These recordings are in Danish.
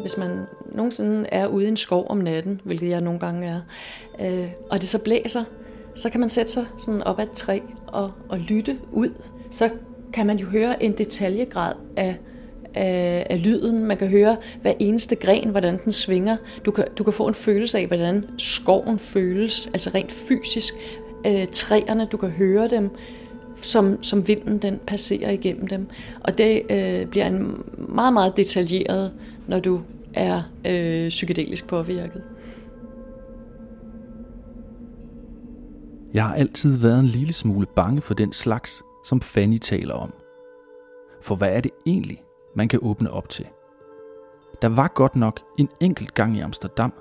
Hvis man nogensinde er ude i en skov om natten, hvilket jeg nogle gange er, øh, og det så blæser, så kan man sætte sig sådan op ad et træ og, og lytte ud. Så kan man jo høre en detaljegrad af, af, af lyden. Man kan høre hver eneste gren, hvordan den svinger. Du kan, du kan få en følelse af, hvordan skoven føles, altså rent fysisk. Øh, træerne, du kan høre dem, som, som vinden den passerer igennem dem. Og det øh, bliver en meget, meget detaljeret, når du er øh, psykedelisk påvirket. Jeg har altid været en lille smule bange for den slags, som Fanny taler om. For hvad er det egentlig, man kan åbne op til? Der var godt nok en enkelt gang i Amsterdam,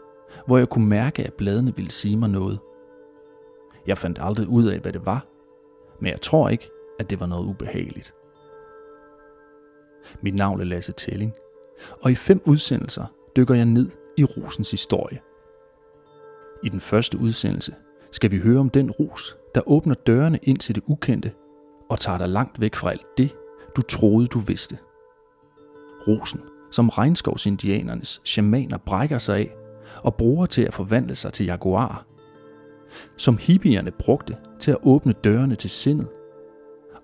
hvor jeg kunne mærke, at bladene ville sige mig noget. Jeg fandt aldrig ud af, hvad det var, men jeg tror ikke, at det var noget ubehageligt. Mit navn er Lasse Telling, og i fem udsendelser dykker jeg ned i rosens historie. I den første udsendelse skal vi høre om den ros, der åbner dørene ind til det ukendte og tager dig langt væk fra alt det, du troede du vidste. Rosen, som regnskovsindianernes shamaner brækker sig af og bruger til at forvandle sig til jaguar. Som hippierne brugte til at åbne dørene til sindet,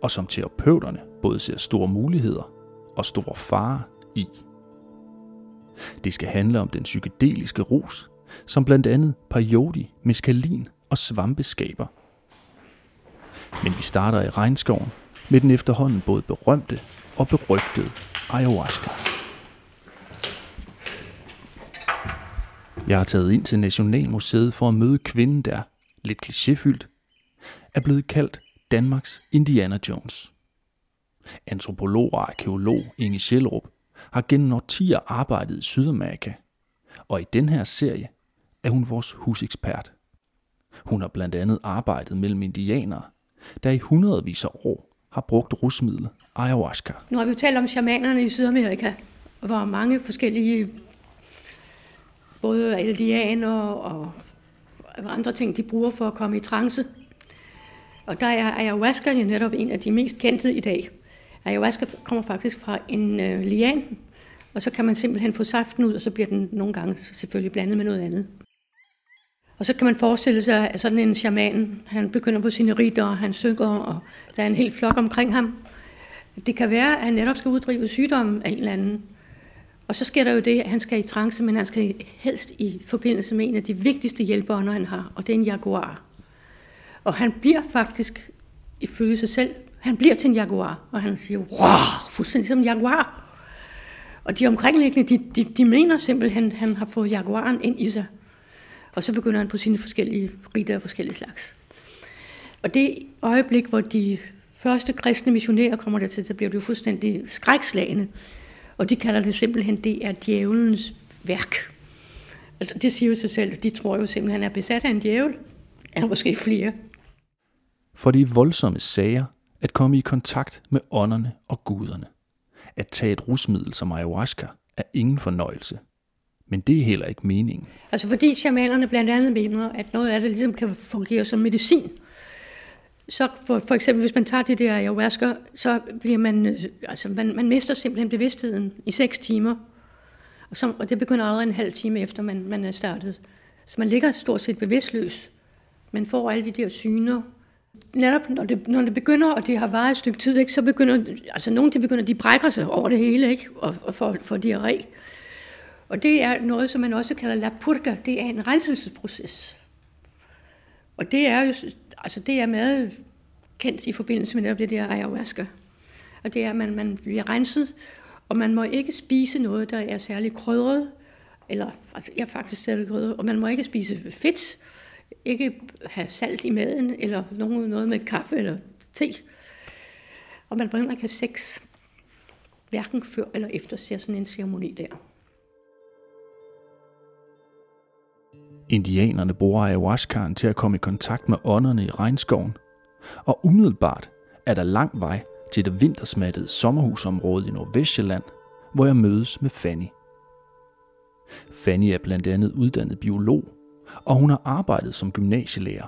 og som terapeuterne både ser store muligheder og store farer i. Det skal handle om den psykedeliske ros, som blandt andet peyote, meskalin og svampe skaber. Men vi starter i regnskoven med den efterhånden både berømte og berygtede ayahuasca. Jeg har taget ind til Nationalmuseet for at møde kvinden, der, lidt klichéfyldt, er blevet kaldt Danmarks Indiana Jones. Antropolog og arkeolog Inge Sjælrup har gennem årtier arbejdet i Sydamerika, og i den her serie er hun vores husekspert. Hun har blandt andet arbejdet mellem indianere, der i hundredvis af år har brugt rusmidlet ayahuasca. Nu har vi jo talt om shamanerne i Sydamerika, hvor mange forskellige, både aldianer og andre ting, de bruger for at komme i trance. Og der er ayahuasca jo netop en af de mest kendte i dag. Ayahuasca kommer faktisk fra en øh, lian, og så kan man simpelthen få saften ud, og så bliver den nogle gange selvfølgelig blandet med noget andet. Og så kan man forestille sig, at sådan en shaman, han begynder på sine ritter, og han synger, og der er en hel flok omkring ham. Det kan være, at han netop skal uddrive sygdommen af en eller anden. Og så sker der jo det, at han skal i trance, men han skal helst i forbindelse med en af de vigtigste hjælpere, han har, og det er en jaguar. Og han bliver faktisk, ifølge sig selv, han bliver til en jaguar, og han siger, wow, fuldstændig som en jaguar. Og de omkringliggende, de, de, de mener simpelthen, at han har fået jaguaren ind i sig. Og så begynder han på sine forskellige ritter af forskellige slags. Og det øjeblik, hvor de første kristne missionærer kommer der til, så bliver det jo fuldstændig skrækslagende. Og de kalder det simpelthen, det er djævelens værk. Altså, det siger jo sig selv. De tror jo simpelthen, han er besat af en djævel. Er måske flere. For de voldsomme sager at komme i kontakt med ånderne og guderne. At tage et rusmiddel som ayahuasca er ingen fornøjelse – men det er heller ikke meningen. Altså fordi shamanerne blandt andet mener, at noget af det ligesom kan fungere som medicin. Så for, for eksempel, hvis man tager det der ayahuasca, så bliver man, øh, altså man, man mister simpelthen bevidstheden i 6 timer. Og, så, og det begynder allerede en halv time efter, man, man er startet. Så man ligger stort set bevidstløs. Man får alle de der syner. Netop når det, når det begynder, og det har varet et stykke tid, ikke, så begynder, altså nogle de begynder, de brækker sig over det hele, ikke, og, og får, får diarré. Og det er noget, som man også kalder la purga. Det er en renselsesproces. Og det er jo, altså det er meget kendt i forbindelse med det der ayahuasca. Og det er, at man, man bliver renset, og man må ikke spise noget, der er særlig krydret, eller altså, jeg er faktisk særlig krydret, og man må ikke spise fedt, ikke have salt i maden, eller noget, noget med kaffe eller te. Og man må ikke have sex, hverken før eller efter sådan en ceremoni der. Indianerne bruger ayahuascaen til at komme i kontakt med ånderne i regnskoven, og umiddelbart er der lang vej til det vintersmattede sommerhusområde i Nordvestjylland, hvor jeg mødes med Fanny. Fanny er blandt andet uddannet biolog og hun har arbejdet som gymnasielærer.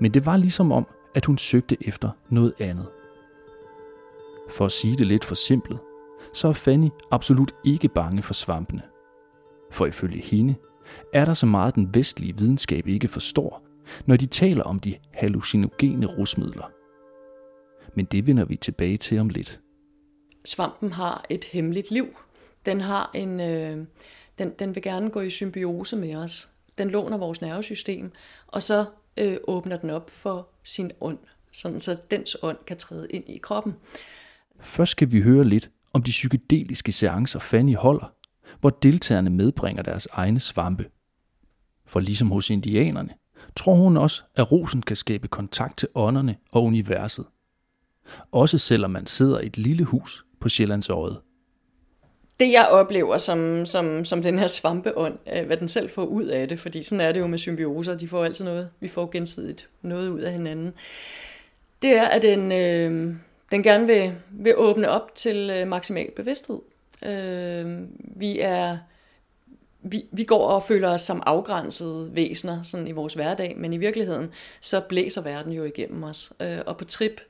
Men det var ligesom om, at hun søgte efter noget andet. For at sige det lidt for simpelt, så er Fanny absolut ikke bange for svampene. For ifølge hende er der så meget, den vestlige videnskab ikke forstår, når de taler om de hallucinogene rusmidler. Men det vender vi tilbage til om lidt. Svampen har et hemmeligt liv. Den har en, øh, den, den vil gerne gå i symbiose med os. Den låner vores nervesystem, og så øh, åbner den op for sin ånd, sådan så dens ånd kan træde ind i kroppen. Først skal vi høre lidt om de psykedeliske seancer Fanny holder, hvor deltagerne medbringer deres egne svampe. For ligesom hos indianerne, tror hun også, at rosen kan skabe kontakt til ånderne og universet. Også selvom man sidder i et lille hus på Sjællands Øje. Det jeg oplever som, som, som den her svampeånd, øh, hvad den selv får ud af det, fordi sådan er det jo med symbioser, de får altid noget, vi får gensidigt noget ud af hinanden, det er, at den, øh, den gerne vil, vil åbne op til øh, maksimal bevidsthed. Øh, vi er vi, vi går og føler os som afgrænsede væsener sådan i vores hverdag, men i virkeligheden så blæser verden jo igennem os. Øh, og på trip,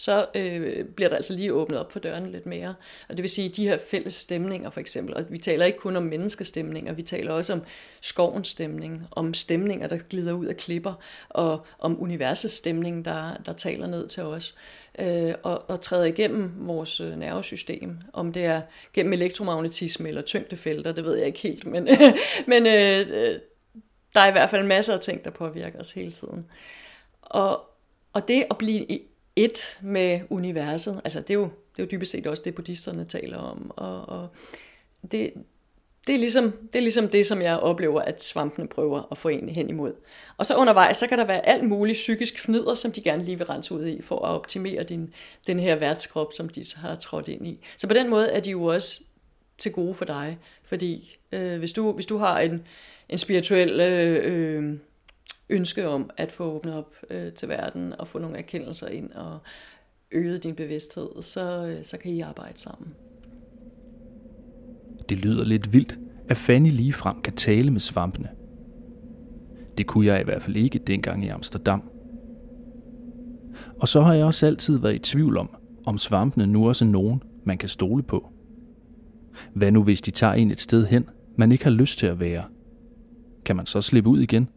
så øh, bliver der altså lige åbnet op for dørene lidt mere. Og det vil sige, de her fælles stemninger for eksempel, og vi taler ikke kun om menneskestemninger, vi taler også om skovens stemning, om stemninger, der glider ud af klipper, og om universets stemning, der, der taler ned til os øh, og, og træder igennem vores øh, nervesystem. Om det er gennem elektromagnetisme eller tyngdefelter, det ved jeg ikke helt, men, men øh, øh, der er i hvert fald masser af ting, der påvirker os hele tiden. Og, og det at blive et med universet, altså det er jo, det er jo dybest set også det, buddhisterne taler om, og, og det, det er, ligesom, det er ligesom det, som jeg oplever, at svampene prøver at få en hen imod. Og så undervejs, så kan der være alt muligt psykisk fnider, som de gerne lige vil rense ud i, for at optimere din, den her værtskrop, som de har trådt ind i. Så på den måde er de jo også til gode for dig, fordi øh, hvis, du, hvis du har en, en spirituel øh, øh, ønske om at få åbnet op øh, til verden, og få nogle erkendelser ind, og øge din bevidsthed, så, øh, så kan I arbejde sammen. Det lyder lidt vildt, at Fanny ligefrem kan tale med svampene. Det kunne jeg i hvert fald ikke dengang i Amsterdam. Og så har jeg også altid været i tvivl om, om svampene nu også er nogen, man kan stole på. Hvad nu hvis de tager en et sted hen, man ikke har lyst til at være? Kan man så slippe ud igen?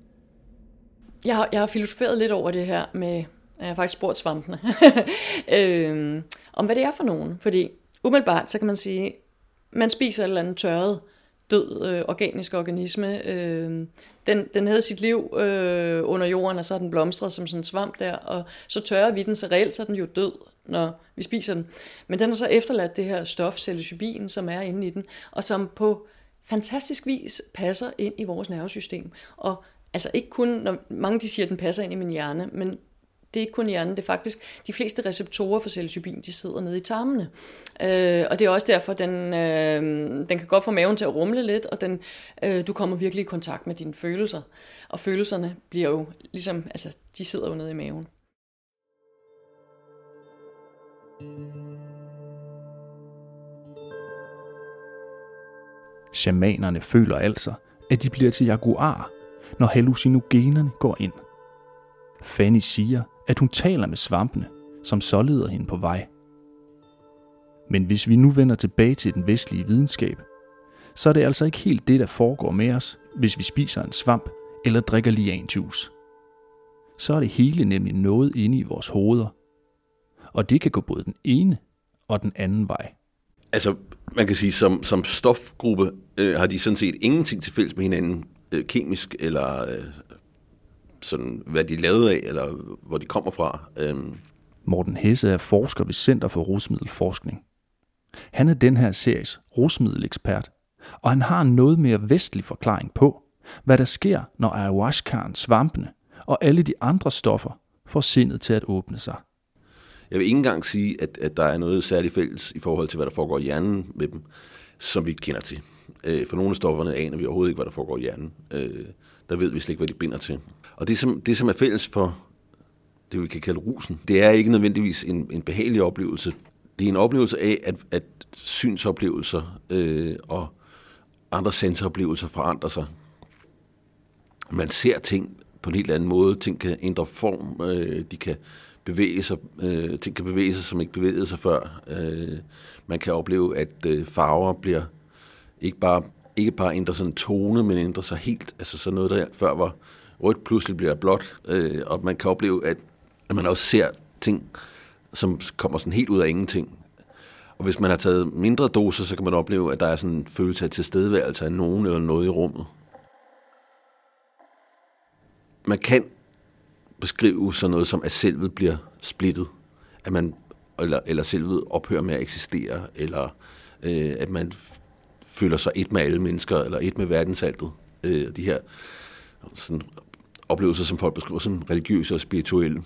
Jeg har, jeg har filosoferet lidt over det her med, jeg har faktisk spurgt svampene, øhm, om hvad det er for nogen. Fordi umiddelbart, så kan man sige, man spiser et eller andet tørret, død øh, organisk organisme. Øh, den, den havde sit liv øh, under jorden, og så er den blomstret som sådan en svamp der, og så tørrer vi den, så reelt så er den jo død, når vi spiser den. Men den har så efterladt det her stof, psilocybin, som er inde i den, og som på fantastisk vis passer ind i vores nervesystem. Og altså ikke kun, når mange de siger, at den passer ind i min hjerne, men det er ikke kun hjernen, det er faktisk de fleste receptorer for psilocybin, de sidder nede i tarmene. Øh, og det er også derfor, den, øh, den kan godt få maven til at rumle lidt, og den, øh, du kommer virkelig i kontakt med dine følelser. Og følelserne bliver jo ligesom, altså de sidder jo nede i maven. Shamanerne føler altså, at de bliver til jaguar, når hallucinogenerne går ind. Fanny siger, at hun taler med svampene, som så leder hende på vej. Men hvis vi nu vender tilbage til den vestlige videnskab, så er det altså ikke helt det, der foregår med os, hvis vi spiser en svamp eller drikker lianjuice. Så er det hele nemlig noget inde i vores hoveder. Og det kan gå både den ene og den anden vej. Altså, man kan sige, som, som stofgruppe øh, har de sådan set ingenting til fælles med hinanden, øh, kemisk eller øh, sådan, hvad de er lavet af, eller hvor de kommer fra. Øhm. Morten Hesse er forsker ved Center for Rusmiddelforskning. Han er den her series rusmiddelekspert, og han har en noget mere vestlig forklaring på, hvad der sker, når ayahuascaen, svampene og alle de andre stoffer får sindet til at åbne sig. Jeg vil ikke engang sige, at, at der er noget særligt fælles i forhold til, hvad der foregår i hjernen med dem, som vi kender til. Øh, for nogle af stofferne aner vi overhovedet ikke, hvad der foregår i hjernen. Øh, der ved vi slet ikke, hvad de binder til. Og det som, det, som er fælles for det, vi kan kalde rusen, det er ikke nødvendigvis en, en behagelig oplevelse. Det er en oplevelse af, at, at synsoplevelser øh, og andre sensoroplevelser forandrer sig. man ser ting på en helt anden måde. Ting kan ændre form, øh, de kan bevæge sig, øh, ting kan bevæge sig, som ikke bevægede sig før. Øh, man kan opleve, at øh, farver bliver ikke bare, ikke bare ændrer sådan en tone, men ændrer sig helt. Altså sådan noget, der før var rødt, pludselig bliver blåt. Øh, og man kan opleve, at, at man også ser ting, som kommer sådan helt ud af ingenting. Og hvis man har taget mindre doser, så kan man opleve, at der er sådan en følelse af tilstedeværelse af nogen eller noget i rummet. Man kan beskrive sådan noget som, at selvet bliver splittet. At man, eller, eller selvet ophører med at eksistere, eller øh, at man føler sig et med alle mennesker, eller et med verdensaltet. Øh, de her sådan, oplevelser, som folk beskriver som religiøse og spirituelle.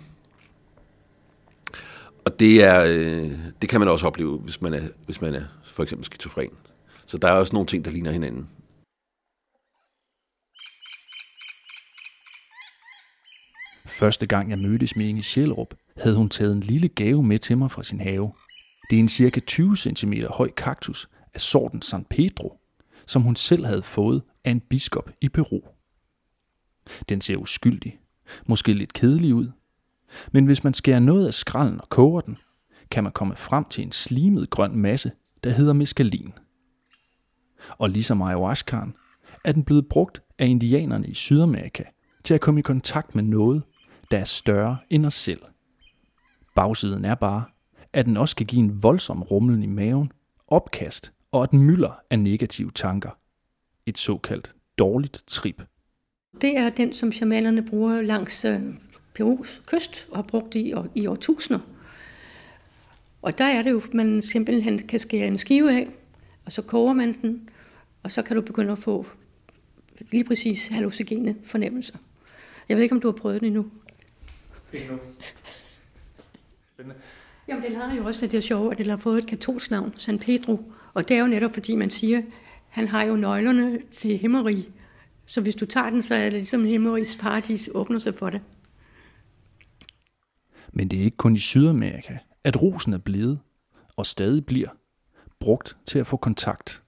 Og det, er, øh, det kan man også opleve, hvis man er, hvis man er for eksempel skizofren. Så der er også nogle ting, der ligner hinanden. Første gang jeg mødtes med Inge Sjælrup, havde hun taget en lille gave med til mig fra sin have. Det er en cirka 20 cm høj kaktus af sorten San Pedro, som hun selv havde fået af en biskop i Peru. Den ser uskyldig, måske lidt kedelig ud, men hvis man skærer noget af skralden og koger den, kan man komme frem til en slimet grøn masse, der hedder meskalin. Og ligesom ayahuascaen, er den blevet brugt af indianerne i Sydamerika til at komme i kontakt med noget, der er større end os selv. Bagsiden er bare, at den også kan give en voldsom rummel i maven, opkast og et mylder af negative tanker. Et såkaldt dårligt trip. Det er den, som shamanerne bruger langs øh, Perus kyst og har brugt i, i årtusinder. Og der er det jo, at man simpelthen kan skære en skive af, og så koger man den, og så kan du begynde at få lige præcis hallucinogene fornemmelser. Jeg ved ikke, om du har prøvet det endnu. Endnu. Spændende. Jamen, den har jo også det der sjove, at den har fået et katolsk navn, San Pedro. Og det er jo netop, fordi man siger, han har jo nøglerne til himmeri. Så hvis du tager den, så er det ligesom himmerigs paradis åbner sig for det. Men det er ikke kun i Sydamerika, at rosen er blevet, og stadig bliver, brugt til at få kontakt.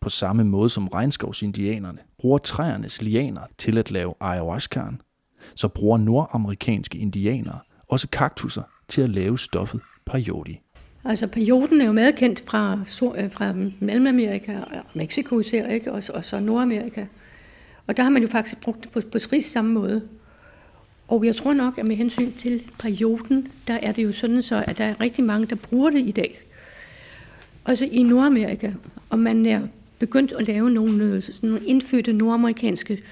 På samme måde som regnskovsindianerne bruger træernes lianer til at lave ayahuascaen, så bruger nordamerikanske indianere også kaktusser til at lave stoffet peyote. Altså perioden er jo meget kendt fra, øh, fra Mellemamerika og Mexico især, ikke? Og, og så Nordamerika. Og der har man jo faktisk brugt det på præcis samme måde. Og jeg tror nok, at med hensyn til perioden, der er det jo sådan så, at der er rigtig mange, der bruger det i dag. Også i Nordamerika. Og man er begyndt at lave nogle, øh, sådan nogle indfødte nordamerikanske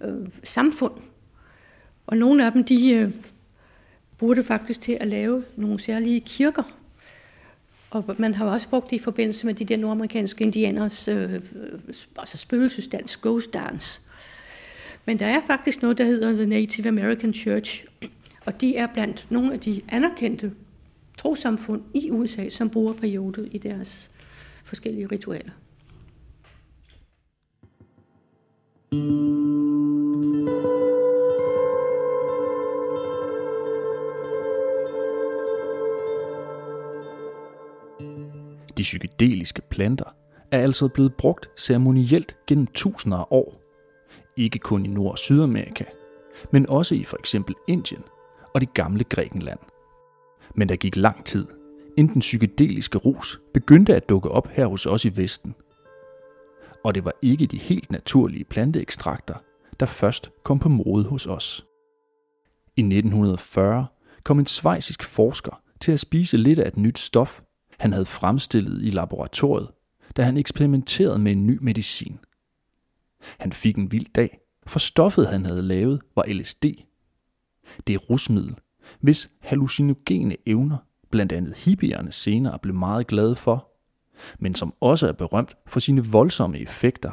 øh, samfund. Og nogle af dem, de øh, bruger det faktisk til at lave nogle særlige kirker. Og man har også brugt det i forbindelse med de der nordamerikanske indianers øh, øh, altså spøgelsesdans, ghost dance. Men der er faktisk noget, der hedder The Native American Church, og de er blandt nogle af de anerkendte trosamfund i USA, som bruger periodet i deres forskellige ritualer. De psykedeliske planter er altså blevet brugt ceremonielt gennem tusinder af år ikke kun i Nord- og Sydamerika, men også i for eksempel Indien og det gamle Grækenland. Men der gik lang tid, inden den psykedeliske rus begyndte at dukke op her hos os i Vesten. Og det var ikke de helt naturlige planteekstrakter, der først kom på mode hos os. I 1940 kom en svejsisk forsker til at spise lidt af et nyt stof, han havde fremstillet i laboratoriet, da han eksperimenterede med en ny medicin. Han fik en vild dag, for stoffet han havde lavet var LSD. Det er rusmiddel, hvis hallucinogene evner blandt andet hippierne senere blev meget glade for, men som også er berømt for sine voldsomme effekter,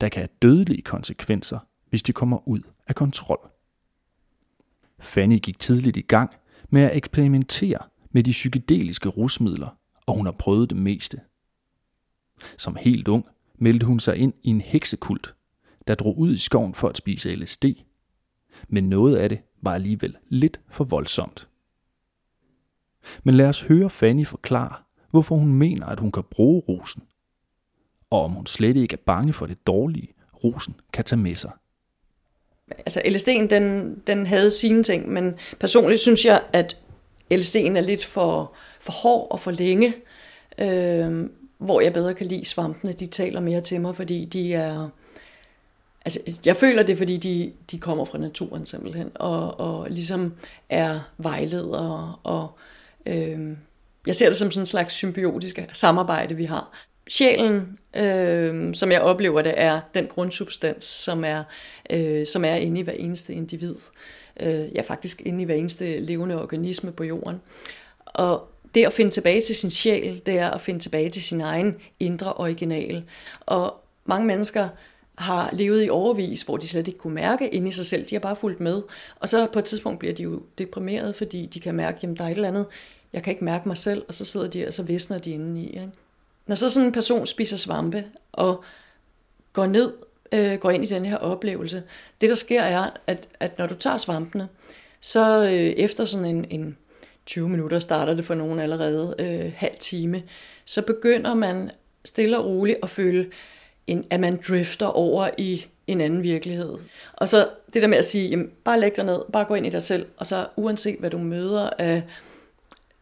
der kan have dødelige konsekvenser, hvis de kommer ud af kontrol. Fanny gik tidligt i gang med at eksperimentere med de psykedeliske rusmidler, og hun har prøvet det meste. Som helt ung meldte hun sig ind i en heksekult, der drog ud i skoven for at spise LSD. Men noget af det var alligevel lidt for voldsomt. Men lad os høre Fanny forklare, hvorfor hun mener, at hun kan bruge rosen, og om hun slet ikke er bange for det dårlige, rosen kan tage med sig. Altså LSD'en, den, den havde sine ting, men personligt synes jeg, at LSD'en er lidt for, for hård og for længe, øh, hvor jeg bedre kan lide svampene. De taler mere til mig, fordi de er... Altså, jeg føler det, fordi de, de kommer fra naturen simpelthen, og, og ligesom er vejledere, og øh, jeg ser det som sådan en slags symbiotisk samarbejde, vi har. Sjælen, øh, som jeg oplever det, er den grundsubstans, som er, øh, som er inde i hver eneste individ. Øh, ja, faktisk inde i hver eneste levende organisme på jorden. Og det at finde tilbage til sin sjæl, det er at finde tilbage til sin egen indre original. Og mange mennesker har levet i overvis, hvor de slet ikke kunne mærke ind i sig selv. De har bare fulgt med. Og så på et tidspunkt bliver de jo deprimeret, fordi de kan mærke, at der er et eller andet, jeg kan ikke mærke mig selv, og så sidder de og så visner de indeni. Ikke? Når så sådan en person spiser svampe og går ned, øh, går ind i den her oplevelse, det der sker er, at, at når du tager svampene, så øh, efter sådan en, en 20 minutter starter det for nogen allerede, øh, halv time, så begynder man stille og roligt at føle, en, at man drifter over i en anden virkelighed. Og så det der med at sige, jamen, bare læg dig ned, bare gå ind i dig selv, og så uanset hvad du møder af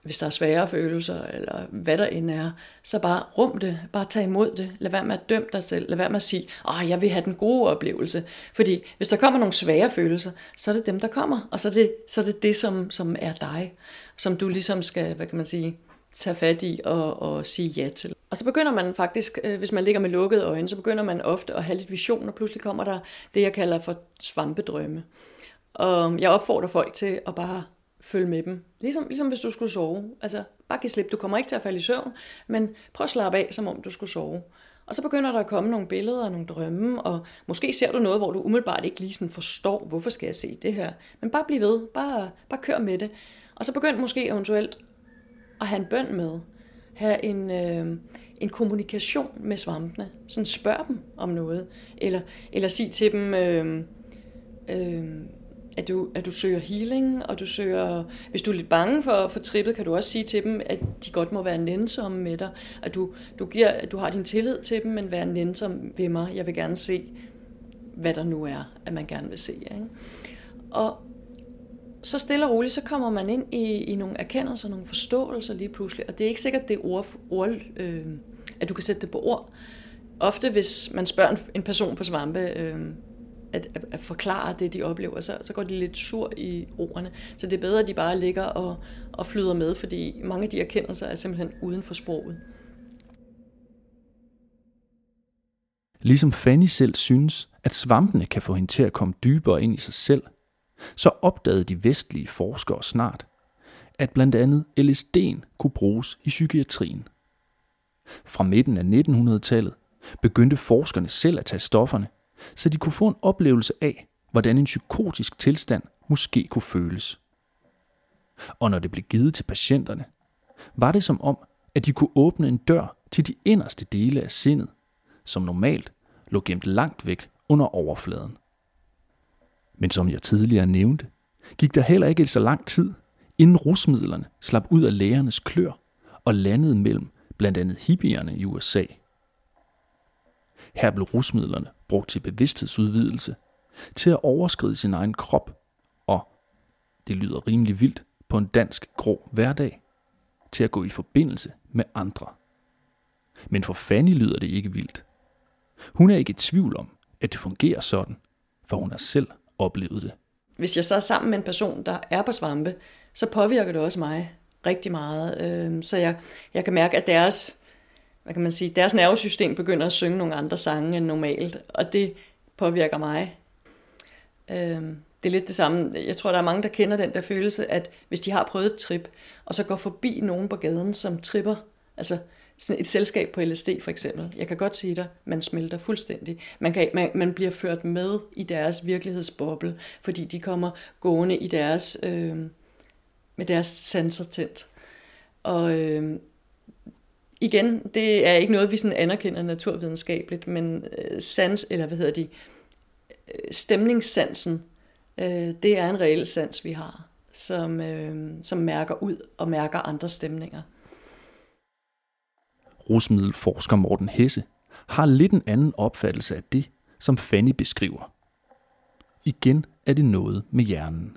hvis der er svære følelser, eller hvad der end er, så bare rum det, bare tag imod det, lad være med at dømme dig selv, lad være med at sige, åh, jeg vil have den gode oplevelse, fordi hvis der kommer nogle svære følelser, så er det dem, der kommer, og så er det så er det, det som, som er dig, som du ligesom skal, hvad kan man sige, tage fat i og, og sige ja til. Og så begynder man faktisk, øh, hvis man ligger med lukkede øjne, så begynder man ofte at have lidt vision, og pludselig kommer der det, jeg kalder for svampedrømme. Og jeg opfordrer folk til at bare følge med dem. Ligesom, ligesom hvis du skulle sove. Altså, bare giv slip. Du kommer ikke til at falde i søvn, men prøv at slappe af, som om du skulle sove. Og så begynder der at komme nogle billeder og nogle drømme, og måske ser du noget, hvor du umiddelbart ikke lige sådan forstår, hvorfor skal jeg se det her. Men bare bliv ved. Bare, bare kør med det. Og så begynd måske eventuelt at have en bøn med. Have en, øh, en kommunikation med svampene. Sådan spørg dem om noget. Eller, eller sig til dem... Øh, øh, at du, at du søger healing, og du søger, hvis du er lidt bange for, for trippet, kan du også sige til dem, at de godt må være nænsomme med dig, at du, du, giver, at du har din tillid til dem, men vær nænsom ved mig. Jeg vil gerne se, hvad der nu er, at man gerne vil se. Ikke? Og så stille og roligt, så kommer man ind i, i nogle erkendelser, nogle forståelser lige pludselig, og det er ikke sikkert, det er ord, ord øh, at du kan sætte det på ord. Ofte, hvis man spørger en, en person på svampe, øh, at, at, at forklare det, de oplever, så, så går de lidt sur i ordene. Så det er bedre, at de bare ligger og, og flyder med, fordi mange af de erkendelser er simpelthen uden for sproget. Ligesom Fanny selv synes, at svampene kan få hende til at komme dybere ind i sig selv, så opdagede de vestlige forskere snart, at blandt andet LSD'en kunne bruges i psykiatrien. Fra midten af 1900-tallet begyndte forskerne selv at tage stofferne så de kunne få en oplevelse af, hvordan en psykotisk tilstand måske kunne føles. Og når det blev givet til patienterne, var det som om, at de kunne åbne en dør til de inderste dele af sindet, som normalt lå gemt langt væk under overfladen. Men som jeg tidligere nævnte, gik der heller ikke så lang tid, inden rusmidlerne slap ud af lægernes klør og landede mellem blandt andet hippierne i USA. Her blev rusmidlerne brugt til bevidsthedsudvidelse, til at overskride sin egen krop, og, det lyder rimelig vildt, på en dansk grå hverdag, til at gå i forbindelse med andre. Men for Fanny lyder det ikke vildt. Hun er ikke i tvivl om, at det fungerer sådan, for hun har selv oplevet det. Hvis jeg så er sammen med en person, der er på svampe, så påvirker det også mig rigtig meget. Øhm, så jeg, jeg kan mærke, at deres hvad kan man sige, deres nervesystem begynder at synge nogle andre sange end normalt, og det påvirker mig. Øhm, det er lidt det samme. Jeg tror, der er mange, der kender den der følelse, at hvis de har prøvet et trip, og så går forbi nogen på gaden, som tripper, altså sådan et selskab på LSD for eksempel. Jeg kan godt sige dig, man smelter fuldstændig. Man, kan, man, man bliver ført med i deres virkelighedsboble, fordi de kommer gående i deres, øh, med deres sanser tændt. Og øh, igen, det er ikke noget, vi sådan anerkender naturvidenskabeligt, men øh, sans, eller hvad hedder de, øh, stemningssansen, øh, det er en reel sans, vi har, som, øh, som mærker ud og mærker andre stemninger. Rusmiddelforsker Morten Hesse har lidt en anden opfattelse af det, som Fanny beskriver. igen er det noget med hjernen.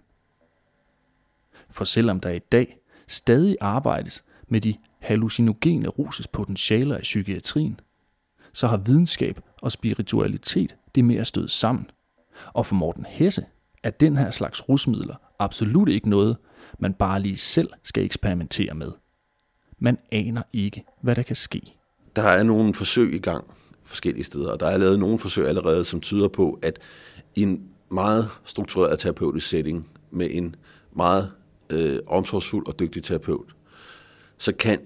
For selvom der i dag stadig arbejdes med de hallucinogene ruses potentialer i psykiatrien, så har videnskab og spiritualitet det med at støde sammen. Og for Morten Hesse er den her slags rusmidler absolut ikke noget, man bare lige selv skal eksperimentere med. Man aner ikke, hvad der kan ske. Der er nogle forsøg i gang forskellige steder, og der er lavet nogle forsøg allerede, som tyder på, at i en meget struktureret terapeutisk setting med en meget øh, omsorgsfuld og dygtig terapeut, så kan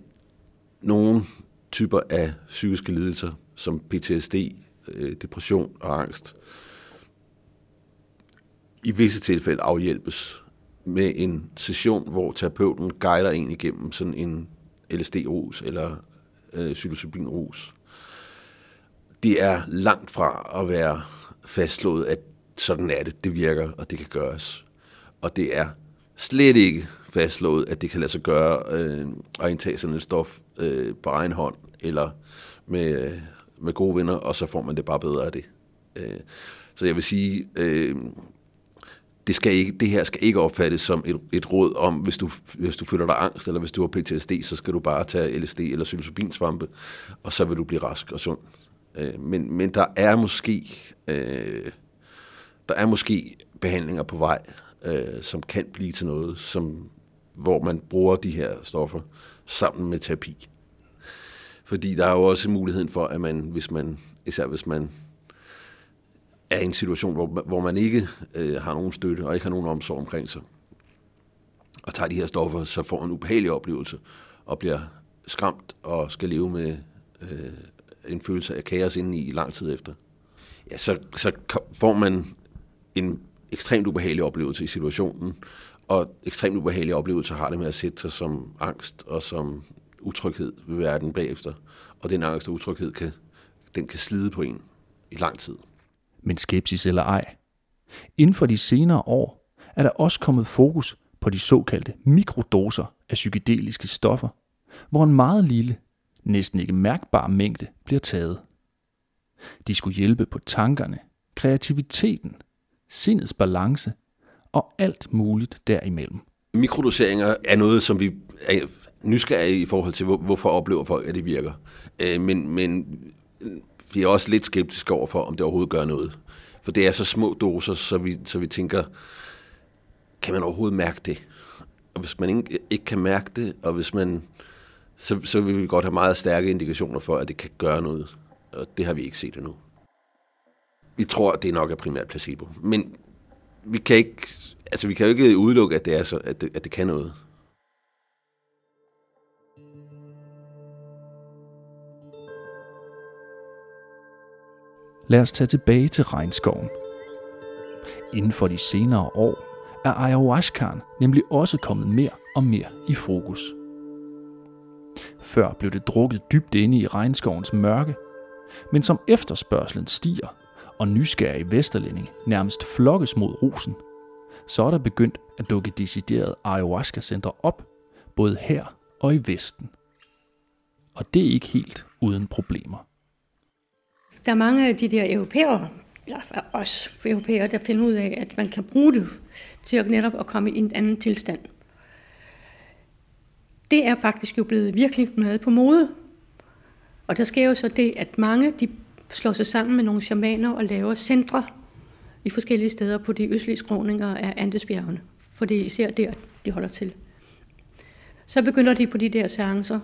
nogle typer af psykiske lidelser, som PTSD, øh, depression og angst, i visse tilfælde afhjælpes med en session, hvor terapeuten guider en igennem sådan en LSD-rus eller øh, psilocybin-rus. Det er langt fra at være fastslået, at sådan er det, det virker, og det kan gøres. Og det er slet ikke fastslået, at det kan lade sig gøre øh, at indtage sådan et stof øh, på egen hånd, eller med, øh, med gode venner, og så får man det bare bedre af det. Øh, så jeg vil sige, øh, det, skal ikke, det her skal ikke opfattes som et, et råd om, hvis du, hvis du føler dig angst, eller hvis du har PTSD, så skal du bare tage LSD eller psilocybinsvampe, og så vil du blive rask og sund. Øh, men, men der er måske øh, der er måske behandlinger på vej, øh, som kan blive til noget, som, hvor man bruger de her stoffer sammen med terapi. Fordi der er jo også muligheden for, at man, hvis man, især hvis man er i en situation, hvor, hvor man ikke øh, har nogen støtte og ikke har nogen omsorg omkring sig, og tager de her stoffer, så får en ubehagelig oplevelse og bliver skræmt og skal leve med øh, en følelse af kaos indeni i lang tid efter. Ja, så, så får man en ekstremt ubehagelig oplevelse i situationen, og ekstremt ubehagelige oplevelser har det med at sætte sig som angst og som utryghed ved verden bagefter. Og den angst og utryghed kan, den kan slide på en i lang tid. Men skepsis eller ej. Inden for de senere år er der også kommet fokus på de såkaldte mikrodoser af psykedeliske stoffer, hvor en meget lille, næsten ikke mærkbar mængde bliver taget. De skulle hjælpe på tankerne, kreativiteten, sindets balance og alt muligt derimellem. Mikrodoseringer er noget, som vi er nysgerrige i forhold til, hvorfor oplever folk, at det virker. Øh, men, men vi er også lidt skeptiske over for, om det overhovedet gør noget. For det er så små doser, så vi, så vi tænker, kan man overhovedet mærke det? Og hvis man ikke, ikke kan mærke det, og hvis man, så, så vil vi godt have meget stærke indikationer for, at det kan gøre noget. Og det har vi ikke set endnu. Vi tror, det nok er primært placebo. Men vi kan ikke, altså vi kan jo ikke udelukke, at det, er så, at det, at det kan noget. Lad os tage tilbage til regnskoven. Inden for de senere år er ayahuascaen nemlig også kommet mere og mere i fokus. Før blev det drukket dybt inde i regnskovens mørke, men som efterspørgselen stiger, og nysgerrige vesterlænding nærmest flokkes mod rosen, så er der begyndt at dukke deciderede ayahuasca-centre op, både her og i Vesten. Og det er ikke helt uden problemer. Der er mange af de der europæere, eller os europæere, der finder ud af, at man kan bruge det til at netop at komme i en anden tilstand. Det er faktisk jo blevet virkelig med på mode. Og der sker jo så det, at mange de slår sig sammen med nogle shamaner og laver centre i forskellige steder på de østlige skråninger af Andesbjergene. For det er især der, de holder til. Så begynder de på de der seancer.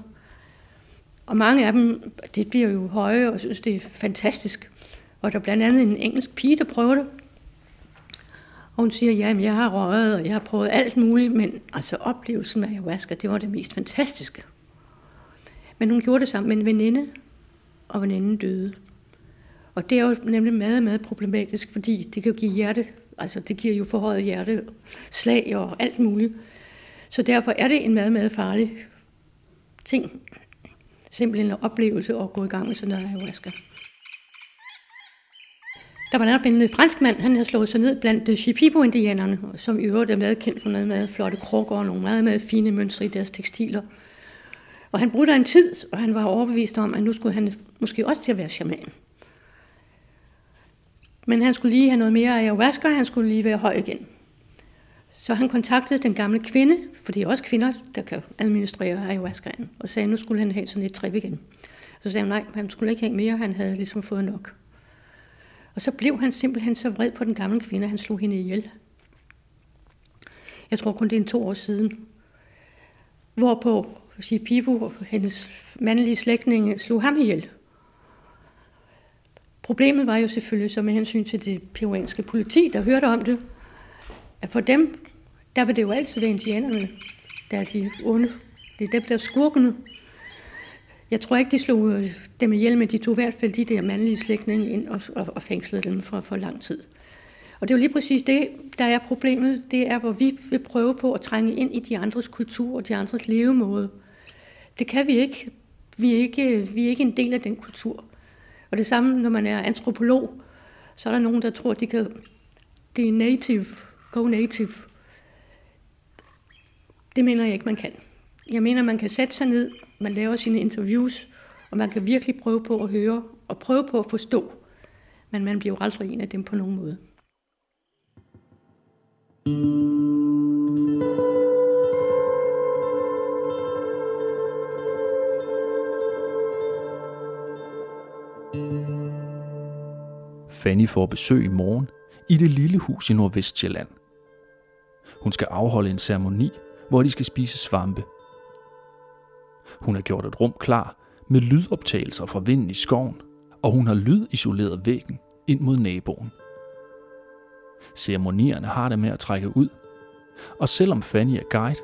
Og mange af dem, det bliver jo høje og synes, det er fantastisk. Og der er blandt andet en engelsk pige, der prøver det. Og hun siger, ja, jeg har røget, og jeg har prøvet alt muligt, men altså oplevelsen med ayahuasca, det var det mest fantastiske. Men hun gjorde det sammen med en veninde, og veninden døde. Og det er jo nemlig meget, meget problematisk, fordi det kan jo give hjerte, altså det giver jo forhøjet hjerteslag og alt muligt. Så derfor er det en meget, meget farlig ting. Simpelthen en oplevelse at gå i gang med sådan noget ayahuasca. Der var netop en fransk mand, han havde slået sig ned blandt øh, Shipibo-indianerne, som i øvrigt er meget kendt for noget meget flotte krukker og nogle meget, meget fine mønstre i deres tekstiler. Og han brugte en tid, og han var overbevist om, at nu skulle han måske også til at være shaman. Men han skulle lige have noget mere ayahuasca, og han skulle lige være høj igen. Så han kontaktede den gamle kvinde, for det er også kvinder, der kan administrere ayahuascaen, og sagde, at nu skulle han have sådan et trip igen. Så sagde han, nej, han skulle ikke have mere, han havde ligesom fået nok. Og så blev han simpelthen så vred på den gamle kvinde, at han slog hende ihjel. Jeg tror kun, det er en to år siden. Hvorpå sige, hendes mandlige slægtninge, slog ham ihjel. Problemet var jo selvfølgelig så med hensyn til det peruanske politi, der hørte om det, at for dem, der vil det jo altid være indianerne, der er de onde. Det er dem, der er skurkene. Jeg tror ikke, de slog øh, dem ihjel, men de tog i hvert fald de der mandlige slægtninge ind og, og, og fængslede dem for, for lang tid. Og det er jo lige præcis det, der er problemet. Det er, hvor vi vil prøve på at trænge ind i de andres kultur og de andres levemåde. Det kan vi ikke. Vi er ikke, vi er ikke en del af den kultur. Og det samme, når man er antropolog, så er der nogen, der tror, at de kan blive native, go native. Det mener jeg ikke, man kan. Jeg mener, man kan sætte sig ned, man laver sine interviews, og man kan virkelig prøve på at høre og prøve på at forstå. Men man bliver jo aldrig en af dem på nogen måde. Fanny får besøg i morgen i det lille hus i Nordvestjylland. Hun skal afholde en ceremoni, hvor de skal spise svampe. Hun har gjort et rum klar med lydoptagelser fra vinden i skoven, og hun har lydisoleret væggen ind mod naboen. Ceremonierne har det med at trække ud, og selvom Fanny er guide,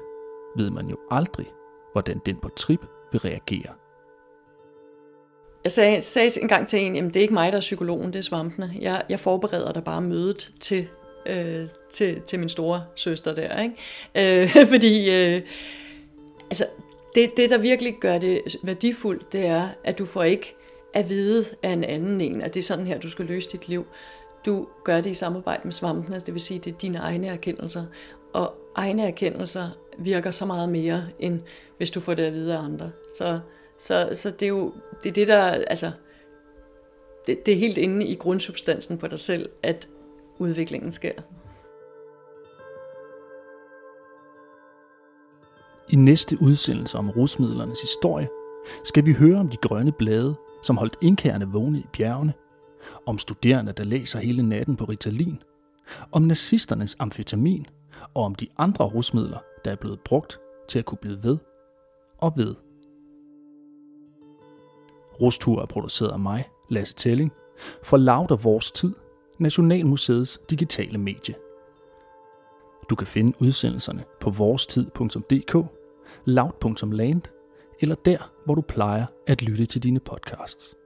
ved man jo aldrig, hvordan den på trip vil reagere. Jeg sagde, sagde en gang til en, at det er ikke mig, der er psykologen, det er svampene. Jeg, jeg forbereder dig bare mødet til, øh, til, til min store søster der. Ikke? Øh, fordi øh, altså, det, det, der virkelig gør det værdifuldt, det er, at du får ikke at vide af en anden en, at det er sådan her, du skal løse dit liv. Du gør det i samarbejde med svampene, det vil sige, det er dine egne erkendelser. Og egne erkendelser virker så meget mere, end hvis du får det at vide af andre. Så så, så det er jo det, er det der, altså, det, det er helt inde i grundsubstansen på dig selv, at udviklingen sker. I næste udsendelse om rusmidlernes historie skal vi høre om de grønne blade, som holdt indkærende vågne i bjergene, om studerende, der læser hele natten på Ritalin, om nazisternes amfetamin og om de andre rusmidler, der er blevet brugt til at kunne blive ved og ved. Rustur er produceret af mig, Lasse Telling, for Loud Vores Tid, Nationalmuseets digitale medie. Du kan finde udsendelserne på vorstid.dk, loud.land eller der, hvor du plejer at lytte til dine podcasts.